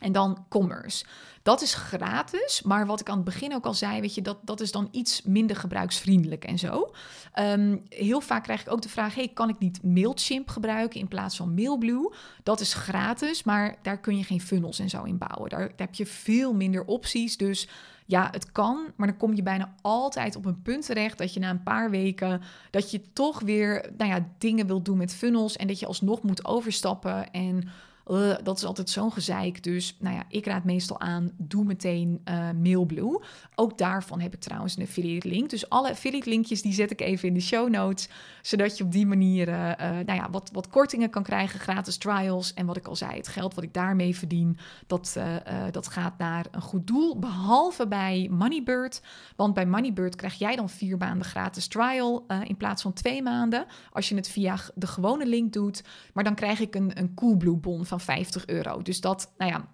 en dan commerce. Dat is gratis, maar wat ik aan het begin ook al zei, weet je, dat, dat is dan iets minder gebruiksvriendelijk en zo. Um, heel vaak krijg ik ook de vraag: hey, kan ik niet Mailchimp gebruiken in plaats van Mailblue? Dat is gratis, maar daar kun je geen funnels en zo in bouwen. Daar, heb je veel minder opties. Dus ja, het kan, maar dan kom je bijna altijd op een punt terecht dat je na een paar weken dat je toch weer, nou ja, dingen wil doen met funnels en dat je alsnog moet overstappen en uh, dat is altijd zo'n gezeik. Dus nou ja, ik raad meestal aan, doe meteen uh, Mailblue. Ook daarvan heb ik trouwens een affiliate link. Dus alle affiliate linkjes die zet ik even in de show notes. Zodat je op die manier uh, nou ja, wat, wat kortingen kan krijgen, gratis trials. En wat ik al zei, het geld wat ik daarmee verdien, dat, dat gaat naar een goed doel. Behalve bij Moneybird. Want bij Moneybird krijg jij dan vier maanden gratis trial in plaats van twee maanden. Als je het via de gewone link doet. Maar dan krijg ik een, een Coolblue bon van 50 euro. Dus dat, nou ja,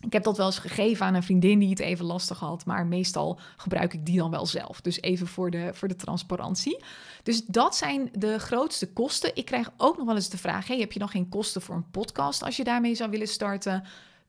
ik heb dat wel eens gegeven aan een vriendin die het even lastig had, maar meestal gebruik ik die dan wel zelf. Dus even voor de, voor de transparantie. Dus dat zijn de grootste kosten. Ik krijg ook nog wel eens de vraag: hey, heb je nog geen kosten voor een podcast als je daarmee zou willen starten?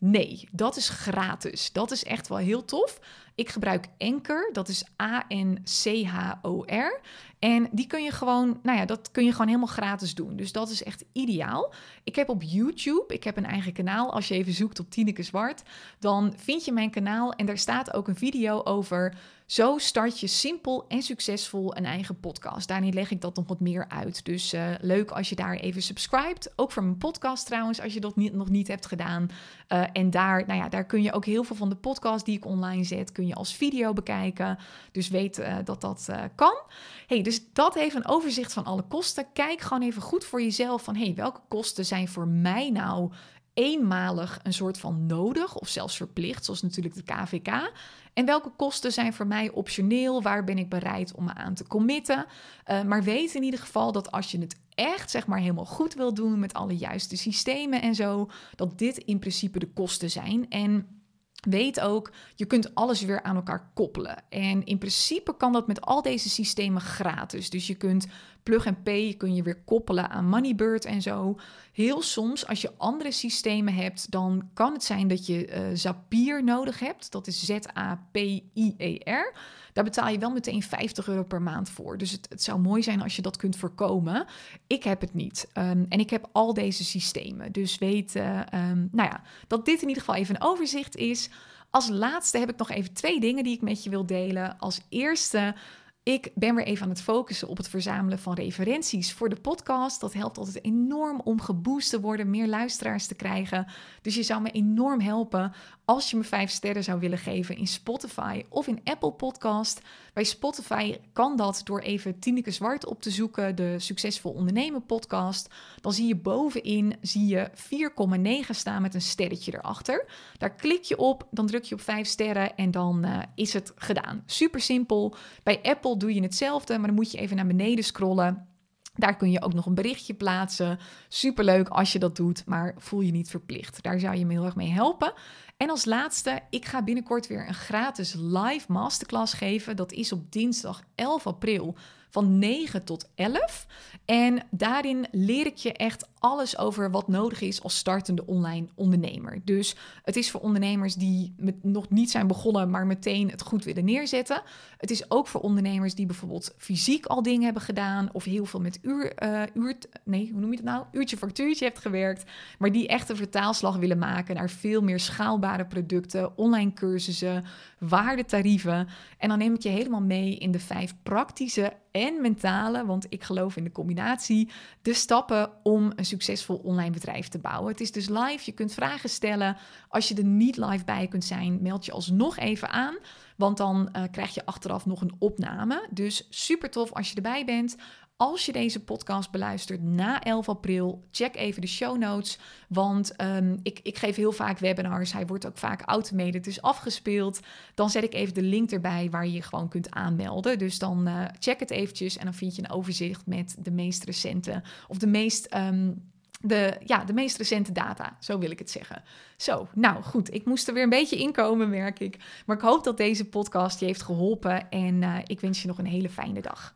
Nee, dat is gratis. Dat is echt wel heel tof. Ik gebruik Anchor, dat is A-N-C-H-O-R. En die kun je gewoon, nou ja, dat kun je gewoon helemaal gratis doen. Dus dat is echt ideaal. Ik heb op YouTube, ik heb een eigen kanaal. Als je even zoekt op Tineke Zwart, dan vind je mijn kanaal en daar staat ook een video over zo start je simpel en succesvol een eigen podcast. Daarin leg ik dat nog wat meer uit. Dus uh, leuk als je daar even subscribt. Ook voor mijn podcast trouwens, als je dat niet, nog niet hebt gedaan. Uh, en daar, nou ja, daar kun je ook heel veel van de podcast die ik online zet, kun je als video bekijken. Dus weet uh, dat dat kan. Hey, dus dat even een overzicht van alle kosten. Kijk gewoon even goed voor jezelf van hey, welke kosten zijn voor mij nou eenmalig een soort van nodig of zelfs verplicht, zoals natuurlijk de KVK. En welke kosten zijn voor mij optioneel? Waar ben ik bereid om me aan te committen? Uh, maar weet in ieder geval dat als je het echt zeg maar helemaal goed wil doen met alle juiste systemen en zo, dat dit in principe de kosten zijn. En Weet ook, je kunt alles weer aan elkaar koppelen. En in principe kan dat met al deze systemen gratis. Dus je kunt plug and pay kun je weer koppelen aan Moneybird en zo. Heel soms, als je andere systemen hebt, dan kan het zijn dat je uh, Zapier nodig hebt. Dat is Z-A-P-I-E-R. Daar betaal je wel meteen 50 euro per maand voor. Dus het, het zou mooi zijn als je dat kunt voorkomen. Ik heb het niet. Um, en ik heb al deze systemen. Dus weet, um, nou ja, dat dit in ieder geval even een overzicht is. Als laatste heb ik nog even twee dingen die ik met je wil delen. Als eerste ik ben weer even aan het focussen op het verzamelen van referenties voor de podcast. Dat helpt altijd enorm om geboost te worden, meer luisteraars te krijgen. Dus je zou me enorm helpen als je me vijf sterren zou willen geven in Spotify of in Apple Podcast. Bij Spotify kan dat door even Tineke Zwart op te zoeken, de Succesvol Ondernemen podcast. Dan zie je bovenin zie je 4,9 staan met een sterretje erachter. Daar klik je op, dan druk je op vijf sterren en dan uh, is het gedaan. Super simpel. Bij Apple doe je hetzelfde, maar dan moet je even naar beneden scrollen. Daar kun je ook nog een berichtje plaatsen. Superleuk als je dat doet, maar voel je niet verplicht. Daar zou je me heel erg mee helpen. En als laatste, ik ga binnenkort weer een gratis live masterclass geven. Dat is op dinsdag 11 april van 9 tot 11. En daarin leer ik je echt alles over wat nodig is als startende online ondernemer. Dus het is voor ondernemers die met, nog niet zijn begonnen, maar meteen het goed willen neerzetten. Het is ook voor ondernemers die bijvoorbeeld fysiek al dingen hebben gedaan of heel veel met uur, uur nee, hoe noem je het nou? Uurtje factuurtje hebt gewerkt, maar die echt een vertaalslag willen maken naar veel meer producten, online cursussen, waardetarieven. En dan neem ik je helemaal mee in de vijf praktische en mentale, want ik geloof in de combinatie, de stappen om een succesvol online bedrijf te bouwen. Het is dus live, je kunt vragen stellen. Als je er niet live bij kunt zijn, meld je alsnog even aan, want dan uh, krijg je achteraf nog een opname. Dus super tof als je erbij bent. Als je deze podcast beluistert na 11 april, check even de show notes. Want um, ik, ik geef heel vaak webinars. Hij wordt ook vaak automated, dus afgespeeld. Dan zet ik even de link erbij waar je je gewoon kunt aanmelden. Dus dan uh, check het eventjes en dan vind je een overzicht met de meest recente of de meest. Um, de, ja, de meest recente data, zo wil ik het zeggen. Zo, nou goed, ik moest er weer een beetje inkomen, merk ik. Maar ik hoop dat deze podcast je heeft geholpen en uh, ik wens je nog een hele fijne dag.